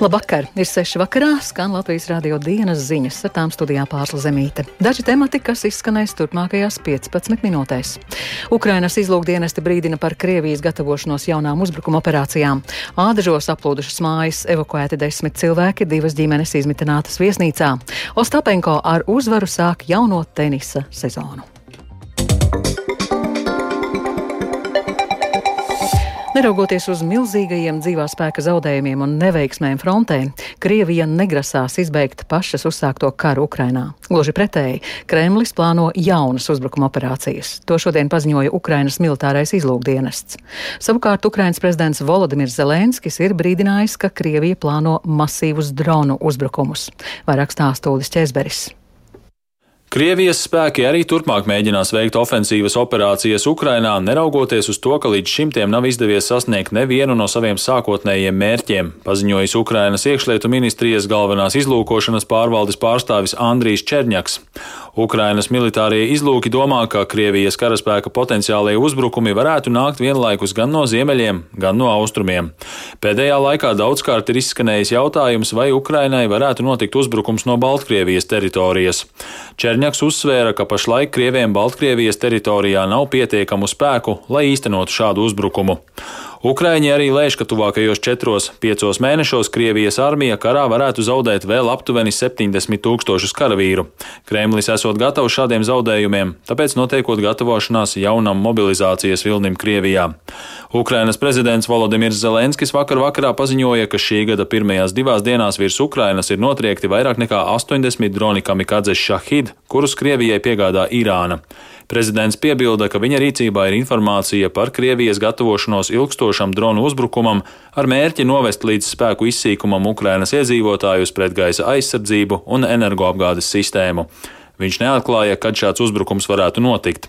Labvakar! Ir seši vakarā, skan Latvijas radio dienas ziņas, ar tām studijā pārsla zemīte. Daži temati, kas izskanēs turpmākajās 15 minūtēs. Ukrainas izlūkdienesti brīdina par Krievijas gatavošanos jaunām uzbrukuma operācijām. Ādažos aplūdušas mājas evakuēti desmit cilvēki, divas ģimenes izmitinātas viesnīcā. Ostapenko ar uzvaru sāk jauno tenisa sezonu. Neraugoties uz milzīgajiem dzīvā spēka zaudējumiem un neveiksmēm frontē, Krievija negrasās izbeigt pašas uzsākto karu Ukrainā. Gluži pretēji, Kremlis plāno jaunas uzbrukuma operācijas. To šodien paziņoja Ukrainas militārais izlūkdienests. Savukārt Ukrainas prezidents Volodimirs Zelenskis ir brīdinājis, ka Krievija plāno masīvus dronu uzbrukumus. Vairāk stāstūlis Čezberis. Krievijas spēki arī turpmāk mēģinās veikt ofensīvas operācijas Ukrainā, neraugoties uz to, ka līdz šim tiem nav izdevies sasniegt nevienu no saviem sākotnējiem mērķiem, paziņojis Ukrainas iekšlietu ministrijas galvenās izlūkošanas pārvaldes pārstāvis Andrijs Čerņaks. Ukrainas militārie izlūki domā, ka Krievijas karaspēka potenciālie uzbrukumi varētu nākt vienlaikus gan no ziemeļiem, gan no austrumiem. Pēdējā laikā daudzkārt ir izskanējis jautājums, vai Ukrainai varētu notikt uzbrukums no Baltkrievijas teritorijas. Čerņaks uzsvēra, ka pašlaik Krieviem Baltkrievijas teritorijā nav pietiekamu spēku, lai īstenotu šādu uzbrukumu. Ukraiņi arī lēš, ka tuvākajos 4-5 mēnešos Krievijas armija karā varētu zaudēt vēl aptuveni 70 tūkstošus karavīru. Kremlis esot gatavs šādiem zaudējumiem, tāpēc notiekot gatavošanās jaunam mobilizācijas vilnim Krievijā. Ukrainas prezidents Volodimirs Zelenskis vakar vakarā paziņoja, ka šī gada pirmajās divās dienās virs Ukrainas ir notriekti vairāk nekā 80 droni kamikadzes Shahid, kurus Krievijai piegādā Irāna. Prezidents piebilda, ka viņa rīcībā ir informācija par Krievijas gatavošanos ilgstošam dronu uzbrukumam ar mērķi novest līdz spēku izsīkumam Ukrainas iedzīvotājus pret gaisa aizsardzību un energoapgādes sistēmu. Viņš neatklāja, kad šāds uzbrukums varētu notikt.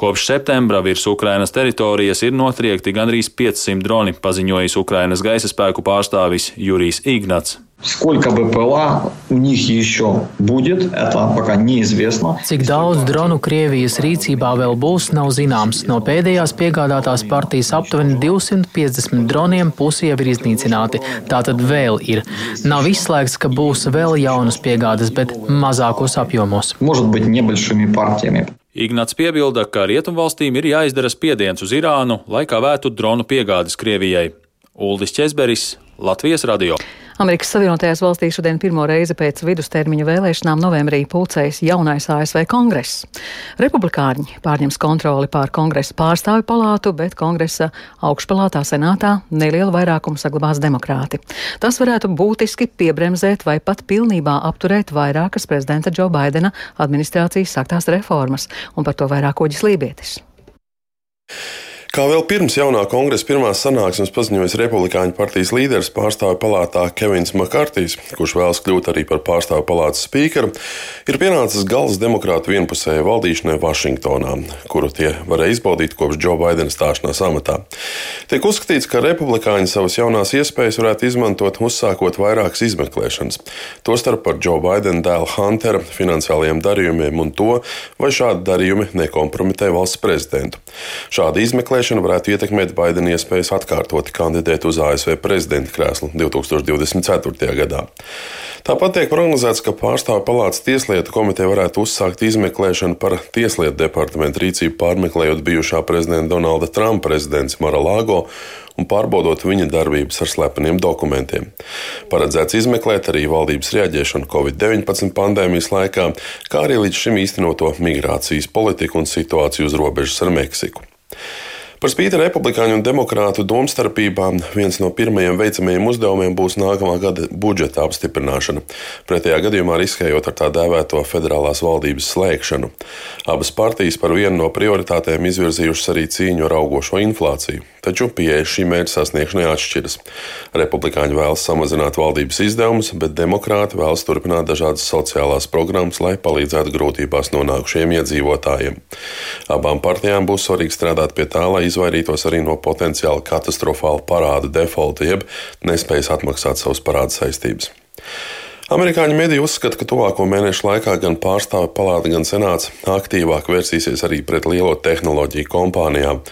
Kopš septembra virs Ukrainas teritorijas ir notriekti gandrīz 500 droni, paziņojis Ukrainas gaisa spēku pārstāvis Jurijs Ignats. Сколько БПЛА у них еще будет, это пока неизвестно. Cik daudz dronu Krievijas rīcībā vēl būs, nav zināms. No pēdējās piegādātās partijas aptuveni 250 droniem pusi jau ir iznīcināti. Tā tad vēl ir. Nav izslēgts, ka būs vēl jaunas piegādes, bet mazākos apjomos. Может быть, небольшими партиями. Ignats piebilda, ka Rietumvalstīm ir jāizdara spiediens uz Irānu, lai kavēto dronu piegādes Krievijai. Uldis Česberis, Latvijas radio. Amerikas Savienotajās valstīs šodien pirmo reizi pēc vidustermiņa vēlēšanām novembrī pulcējas jaunais ASV kongress. Republikāņi pārņems kontroli pār kongresa pārstāvju palātu, bet kongresa augšpalātā senātā nelielu vairākumu saglabās demokrāti. Tas varētu būtiski piebremzēt vai pat pilnībā apturēt vairākas prezidenta Džo Baidena administrācijas sāktās reformas, un par to vairāk Oģis Lībietis. Kā vēl pirms jaunā kongresa pirmās sanāksmes paziņojis republikāņu partijas līderis pārstāvju palātā Kevins Makārtīs, kurš vēlas kļūt arī par pārstāvju palātas spīkeru, ir pienācis gals demokrātu vienpusējai valdīšanai Vašingtonā, kuru tie varēja izbaudīt kopš Džo Baidena stāšanās amatā. Tiek uzskatīts, ka republikāņi savas jaunās iespējas varētu izmantot, uzsākot vairākas izmeklēšanas, tostarp par Džo Baidena dēla Huntera finansiālajiem darījumiem un to, vai šādi darījumi nekompromitē valsts prezidentu. Šāda izmeklēšana ievēlēšana varētu ietekmēt Baidena iespējas atkārtoti kandidēt uz ASV prezidenta krēslu 2024. gadā. Tāpat tiek prognozēts, ka pārstāvju palātas tieslietu komiteja varētu uzsākt izmeklēšanu par tieslietu departamentu rīcību pārmeklējot bijušā prezidenta Donalda Trumpa prezidents Maralāgo un pārbaudot viņa darbības ar slepeniem dokumentiem. Paredzēts izmeklēt arī valdības reaģēšanu Covid-19 pandēmijas laikā, kā arī līdz šim īstenoto migrācijas politiku un situāciju uz robežas ar Meksiku. Par spīti republikāņu un demokrātu domstarpībām viens no pirmajiem veicamajiem uzdevumiem būs nākamā gada budžeta apstiprināšana, pretējā gadījumā riskējot ar tā dēvēto federālās valdības slēgšanu. Abas partijas par vienu no prioritātēm izvirzījušas arī cīņu ar augošo inflāciju, taču pieeja šī mērķa sasniegšanai atšķiras. Republikāņi vēlas samazināt valdības izdevumus, bet demokrāti vēlas turpināt dažādas sociālās programmas, lai palīdzētu grūtībās nonākušiem iedzīvotājiem. Abām partijām būs svarīgi strādāt pie tā, lai izvairītos arī no potenciāli katastrofāla parāda defaulta, jeb nespējas atmaksāt savus parāda saistības. Amerikāņu mediji uzskata, ka tuvāko mēnešu laikā gan pārstāvju palāta, gan senāts aktīvāk vērsīsies arī pret lielo tehnoloģiju kompānijām.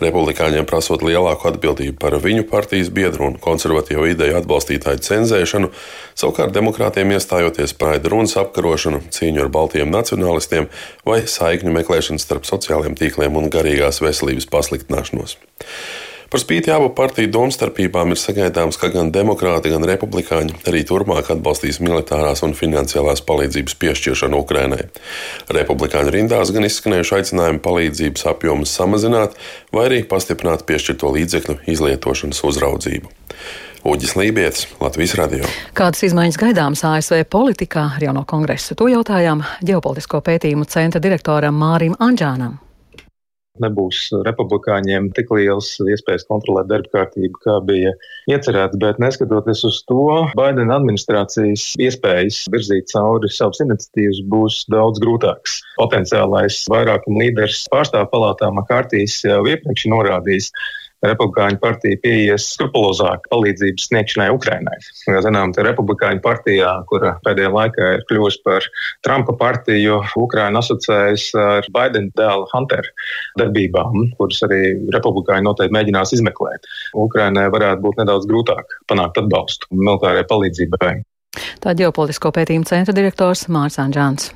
Republikāņiem prasot lielāku atbildību par viņu partijas biedru un konservatīvu ideju atbalstītāju cenzēšanu, savukārt demokrātiem iestājoties praida runas apkarošanu, cīņu ar baltiem nacionālistiem vai saikņu meklēšanu starp sociālajiem tīkliem un garīgās veselības pasliktināšanos. Par spīti abu partiju domstarpībām ir sagaidāms, ka gan demokrāti, gan republikāņi arī turpmāk atbalstīs militārās un finansiālās palīdzības piešķiršanu Ukrainai. Republikāņu rindās gan izskanējuši aicinājumi palīdzības apjomus samazināt, vai arī pastiprināt piešķirto līdzekļu izlietošanas uzraudzību. Uģis Lībijams, Latvijas radio. Kādas izmaiņas gaidāmas ASV politikā ar jauno kongresu? To jautājām ģeopolitisko pētījumu centra direktoram Mārim Anģānam nebūs republikāņiem tik liels iespējas kontrolēt darba kārtību, kā bija iecerēts. Bet neskatoties uz to, Baidena administrācijas iespējas virzīt cauri savas iniciatīvas būs daudz grūtākas. Potenciālais vairākuma līderis pārstāvju palātā Makārtīs jau iepriekš norādījis, Republikāņu partija pieies skrupulozāk palīdzības sniegšanai Ukrainai. Kā zinām, Republikāņu partijā, kura pēdējā laikā ir kļuvusi par Trumpa partiju, Ukraina asociējas ar Baidena dēla Hunteru darbībām, kuras arī Republikāņi noteikti mēģinās izmeklēt. Ukrainai varētu būt nedaudz grūtāk panākt atbalstu militārajai palīdzībai. Tā ģeopolitisko pētījumu centra direktors Mārs Anģāns.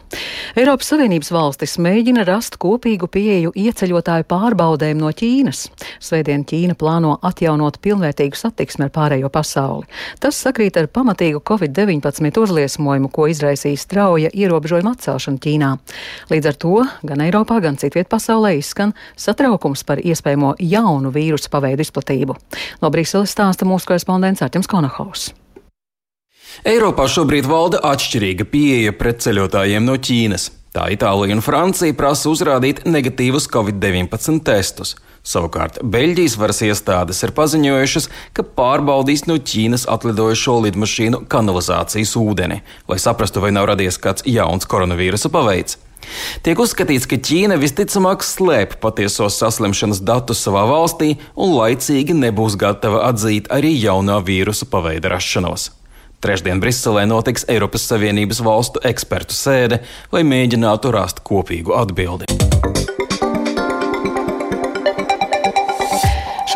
Eiropas Savienības valstis mēģina rast kopīgu pieeju ieceļotāju pārbaudēm no Ķīnas. Svētdien Ķīna plāno atjaunot pilnvērtīgu satiksmi ar pārējo pasauli. Tas sakrīt ar pamatīgu Covid-19 uzliesmojumu, ko izraisīja strauja ierobežojuma atcelšana Ķīnā. Līdz ar to gan Eiropā, gan citviet pasaulē izskan satraukums par iespējamo jaunu vīrusu paveidu izplatību. No Briseles stāsta mūsu korespondents Arķems Konahaus. Eiropā šobrīd valda atšķirīga pieeja pret ceļotājiem no Ķīnas. Tā Itālija un Francija prasa uzrādīt negatīvus Covid-19 testus. Savukārt Beļģijas varas iestādes ir paziņojušas, ka pārbaudīs no Ķīnas atlidojušo lidmašīnu kanalizācijas ūdeni, lai saprastu, vai nav radies kāds jauns koronavīrusa paveids. Tiek uzskatīts, ka Ķīna visticamāk slēp patiesos saslimšanas datus savā valstī un laicīgi nebūs gatava atzīt arī jaunā vīrusa paveida rašanos. Trešdien Briselē notiks Eiropas Savienības valstu ekspertu sēde, lai mēģinātu rast kopīgu atbildi.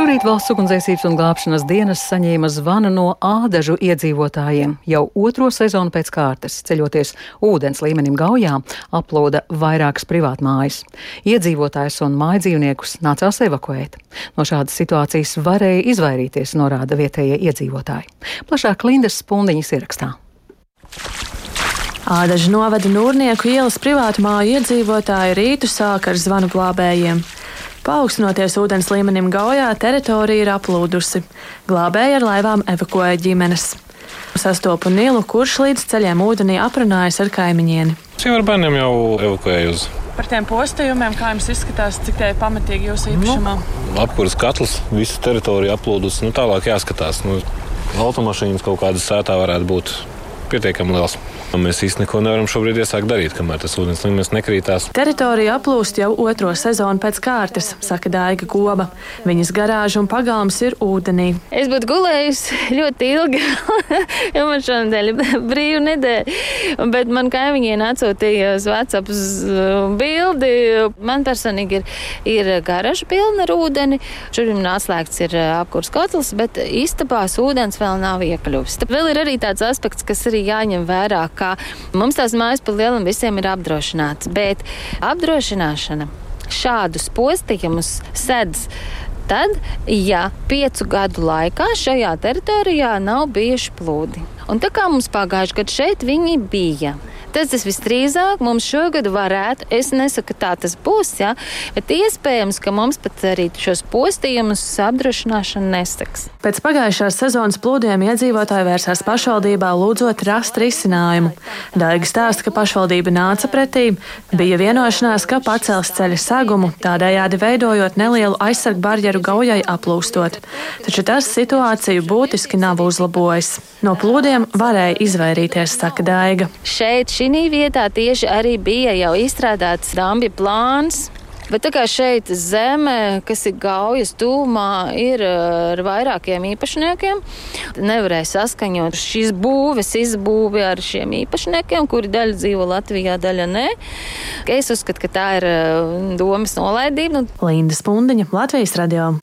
Šorīt valsts ugunsdzēsības un glābšanas dienas saņēma zvanu no ādažu iedzīvotājiem. Jau otro sezonu pēc kārtas, ceļoties ūdens līmenim Gaujā, aplūda vairākas privātmājas. Iedzīvotājus un mājdzīvniekus nācās evakuēt. No šādas situācijas varēja izvairīties, norāda vietējie iedzīvotāji. Plašāk Lindas Spundiņas ierakstā. Ādažu novada Nūrnieku ielas privātu māju iedzīvotāji rītu sāka ar zvanu glābējiem. Paaugstinoties ūdens līmenim Gaujā, teritorija ir aplūdusi. Glābēji ar laivām evakuēja ģimenes. Sastopu Nilu, kurš līdz ceļiem ūdenī aprunājas ar kaimiņieni. Jau ar bērniem jau evakuēju uz. Par tiem postījumiem, kā jums izskatās, cik tie ir pamatīgi jūsu īpašumā? Nu, apkuras katls, visa teritorija aplūdus. Nu, tālāk jāskatās. Nu, automašīnas kaut kādas sētā varētu būt pietiekami liels. Mēs īstenībā neko nevaram šobrīd iesākt darīt, kamēr tas ūdens līmenis nekrītās. Teritorija aplūst jau otro sezonu pēc kārtas, saka Daiga Goba. Viņas garāža un pagalms ir ūdenī. Es būtu gulējusi ļoti ilgi, jo man šodien ir brīva nedēļa. Bet man kaimiņiem atsūtīja uz WhatsApp uh, bildi. Man personīgi ir, ir garaža pilna ar ūdeni. Šuriem atslēgts ir uh, apkurs kotls, bet istabās ūdens vēl nav iekļuvis. Tad vēl ir arī tāds aspekts, kas arī jāņem vērā ka mums tās mājas pa lielam visiem ir apdrošināts, bet apdrošināšana šādus postījumus sedz tad, ja piecu gadu laikā šajā teritorijā nav bijuši plūdi. Un tā kā mums pagājušajā gadā šeit viņi bija, Tas tas visdrīzāk mums šogad varētu, es nesaku, ka tā tas būs, ja, bet iespējams, ka mums pat arī šos postījumus apdrošināšana neseks. Pēc pagājušās sezonas plūdiem iedzīvotāji vērsās pašvaldībā lūdzot rast risinājumu. Daiga stāsta, ka pašvaldība nāca pretī, bija vienošanās, ka pacels ceļa segumu, tādējādi veidojot nelielu aizsargu barjeru gaujai aplūstot. Taču tas situāciju būtiski nav uzlabojis. No plūdiem varēja izvairīties, saka Daiga. Šeit šī vietā tieši arī bija jau izstrādāts dambja plāns. Bet tā kā šeit zeme, kas ir gaujas tūmā, ir ar vairākiem īpašniekiem, nevarēja saskaņot šīs būves izbūvi ar šiem īpašniekiem, kuri daļa dzīvo Latvijā, daļa nē. Es uzskatu, ka tā ir domas nolaidība. Linda Spundiņa, Latvijas radio.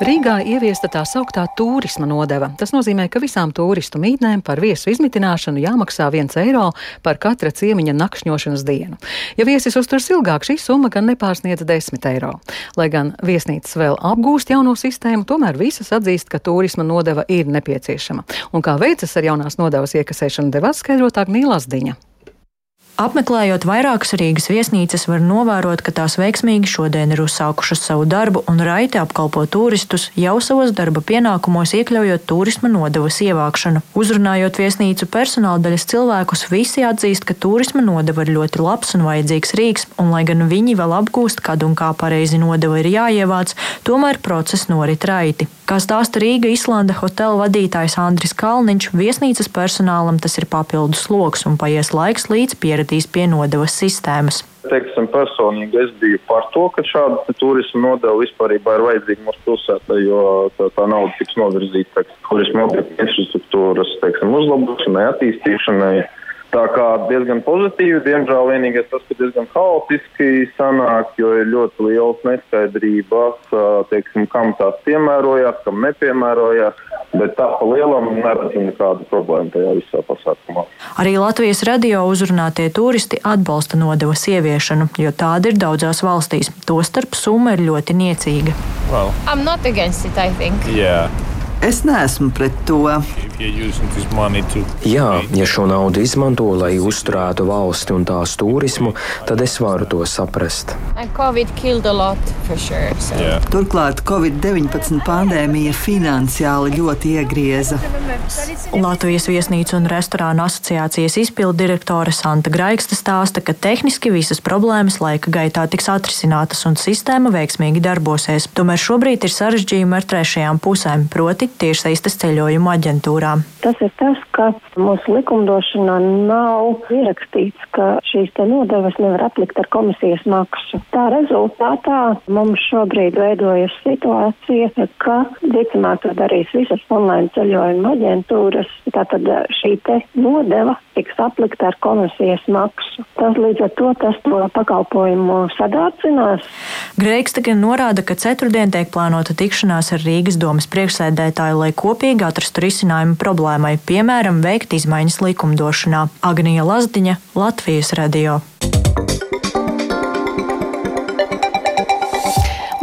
Rīgā ieviesta tā sauktā turisma nodeva. Tas nozīmē, ka visām turistu mītnēm par viesu izmitināšanu jāmaksā viens eiro par katra ciemiņa nakšņošanas dienu. Ja viesis uzturs ilgāk, šī summa gan nepārsniedz 10 eiro. Lai gan viesnīcas vēl apgūst jauno sistēmu, tomēr visas atzīst, ka turisma nodeva ir nepieciešama. Un kā veicas ar jaunās nodevas iekasēšanu, devās skaidrotāk Nīlas Diņa. Apmeklējot vairākas Rīgas viesnīcas, var novērot, ka tās veiksmīgi šodien ir uzsākušas savu darbu un raiti apkalpo turistus jau savos darba pienākumos, iekļaujot turisma nodevas ievākšanu. Uzrunājot viesnīcu personāla daļas cilvēkus, visi atzīst, ka turisma nodeva ir ļoti labs un vajadzīgs rīks, un lai gan viņi vēl apgūst, kad un kā pareizi nodeva ir jāievāc, tomēr process norit raiti. Kā stāsta Rīga Islanda hotela vadītājs Andris Kalniņš, viesnīcas personālam tas ir papildus sloks un paies laiks, līdz pieradīs pie nodevas sistēmas. Teiksim, personīgi es biju par to, ka šāda turisma nodeva vispār ir vajadzīga mūsu pilsētā, jo tā, tā nauda tiks novirzīta turisma infrastruktūras teiksim, uzlabošanai, attīstīšanai Tā kā diezgan pozitīvi, diemžēl vienīgais tas, ka diezgan haotiski sanāk, jo ir ļoti liels neskaidrības, teiksim, kam tās piemērojās, kam nepiemērojās, bet tā pa lielam neredzu nekādu problēmu tajā visā pasākumā. Arī Latvijas radio uzrunātie turisti atbalsta nodevas ieviešanu, jo tāda ir daudzās valstīs. Tostarp summa ir ļoti niecīga. Well, it, yeah. Es neesmu pret to. Jā, ja šo naudu izmanto, lai uzturētu valsti un tās turismu, tad es varu to saprast. Sure, so. yeah. Turklāt Covid-19 pandēmija finansiāli ļoti iegrieza. Latvijas viesnīcu un restorānu asociācijas izpildu direktore Santa Graigsta stāsta, ka tehniski visas problēmas laika gaitā tiks atrisinātas un sistēma veiksmīgi darbosies. Tomēr šobrīd ir sarežģījumi ar trešajām pusēm, proti tiešsaistes ceļojumu aģentūrām. Tas ir tas, ka mūsu likumdošanā nav ierakstīts, ka šīs nodevas nevar aplikt ar komisijas maksu. Tā rezultātā mums šobrīd veidojas situācija, ka visticamāk to darīs visas online ceļojuma aģentūras. Tātad šī nodeva tiks aplikta ar komisijas maksu. Tas līdz ar to tas to pakalpojumu sadārcinās. Greigs gan norāda, ka ceturtdien tiek plānota tikšanās ar Rīgas domas priekšsēdētāju, lai kopīgi atrastu risinājumu problēmai, piemēram, veikt izmaiņas likumdošanā. Agnija Lazdiņa, Latvijas radio.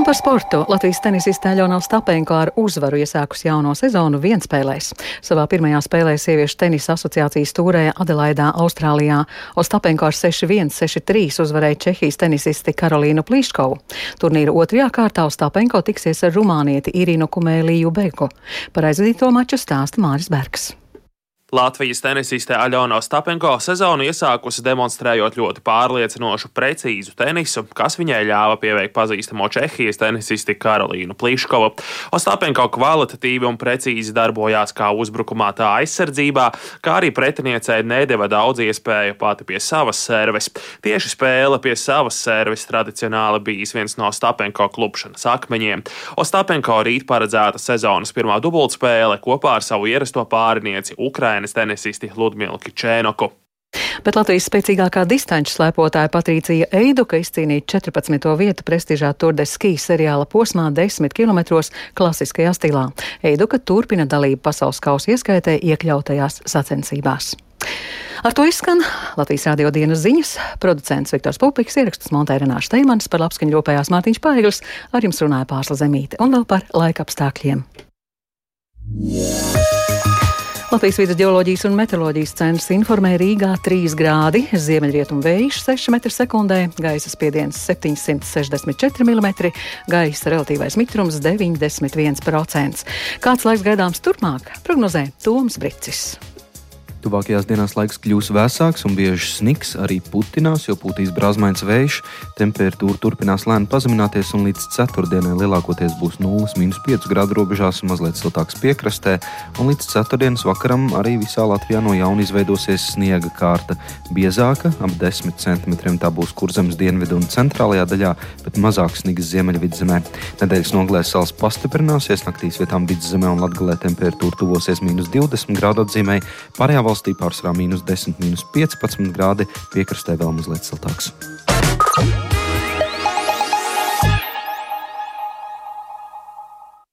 Par sportu Latvijas tenisiste Aļona Stapenko ar uzvaru iesākusi jauno sezonu vienspēlēs. Savā pirmajā spēlē sieviešu tenisa asociācijas tūrē Adelaidā, Austrālijā, Ostapenko ar 6-1, 6-3 uzvarēja Čehijas tenisisti Karolīnu Plīškovu. Turnīra otrajā kārtā Ostapenko tiksies ar rumānieti Irinu Kumēliju Beku. Par aizvadīto maču stāsta Māris Bergs. Latvijas tenisiste Aļona Ostapenko sezonu iesākusi demonstrējot ļoti pārliecinošu, precīzu tenisu, kas viņai ļāva pieveikt pazīstamo Čehijas tenisisti Karolīnu Pliškovu. Ostapenko kvalitatīvi un precīzi darbojās kā uzbrukumā, tā aizsardzībā, kā arī pretiniecei nedeva daudz iespēju pati pie savas serves. Tieši spēle pie savas serves tradicionāli bijis viens no Ostapenko klupšanas akmeņiem. Ostapenko rīt paredzēta sezonas pirmā dubultspēle kopā ar savu ierasto pārinieci Ukraiņu. Ukrainas tenisisti Ludmilu Kičēnoku. Bet Latvijas spēcīgākā distanču slēpotāja Patricija Eiduka izcīnīja 14. vietu prestižā Tourdes ski seriāla posmā 10 km klasiskajā stilā. Eiduka turpina dalību pasaules kausa ieskaitē iekļautajās sacensībās. Ar to izskan Latvijas rādio dienas ziņas. Producents Viktors Pupiks ierakstus montē Renāša Teimans par labskaņu rūpējās Mārtiņš Paiglis, ar jums runāja Pārsla Zemīte un vēl par laika apstākļiem. Yeah. Latvijas vidus geoloģijas un meteoroloģijas centrs informē Rīgā 3 grādi, ziemeļrietumu vējš 6 m2, gaisa spiediens 764 mm, gaisa relatīvais mitrums 91%. Kāds laiks gaidāms turpmāk, prognozē Toms Bricis. Tuvākajās dienās laiks kļūs vēsāks un bieži sniks, arī putinās, jo pūtīs brāzmains vējš. Temperatūra turpinās lēni pazemināties un līdz ceturtdienai lielākoties būs 0,5 grādu robežās mazliet siltāks piekrastē. Un līdz ceturtdienas vakaram arī visā Latvijā no jauna izveidosies sniega kārta. Biezāka, ap 10 cm tā būs kurzemes dienvidu un centrālajā daļā, bet mazāk snigs ziemeļvidzemē. Nedēļas nogalē sals pastiprināsies, naktīs vietām vidzemē un latgalē temperatūra tuvosies minus 20 grādu atzīmē. Pārējā valstī pārsvarā mīnus 10, mīnus 15 grādi, piekrastē vēl mazliet siltāks.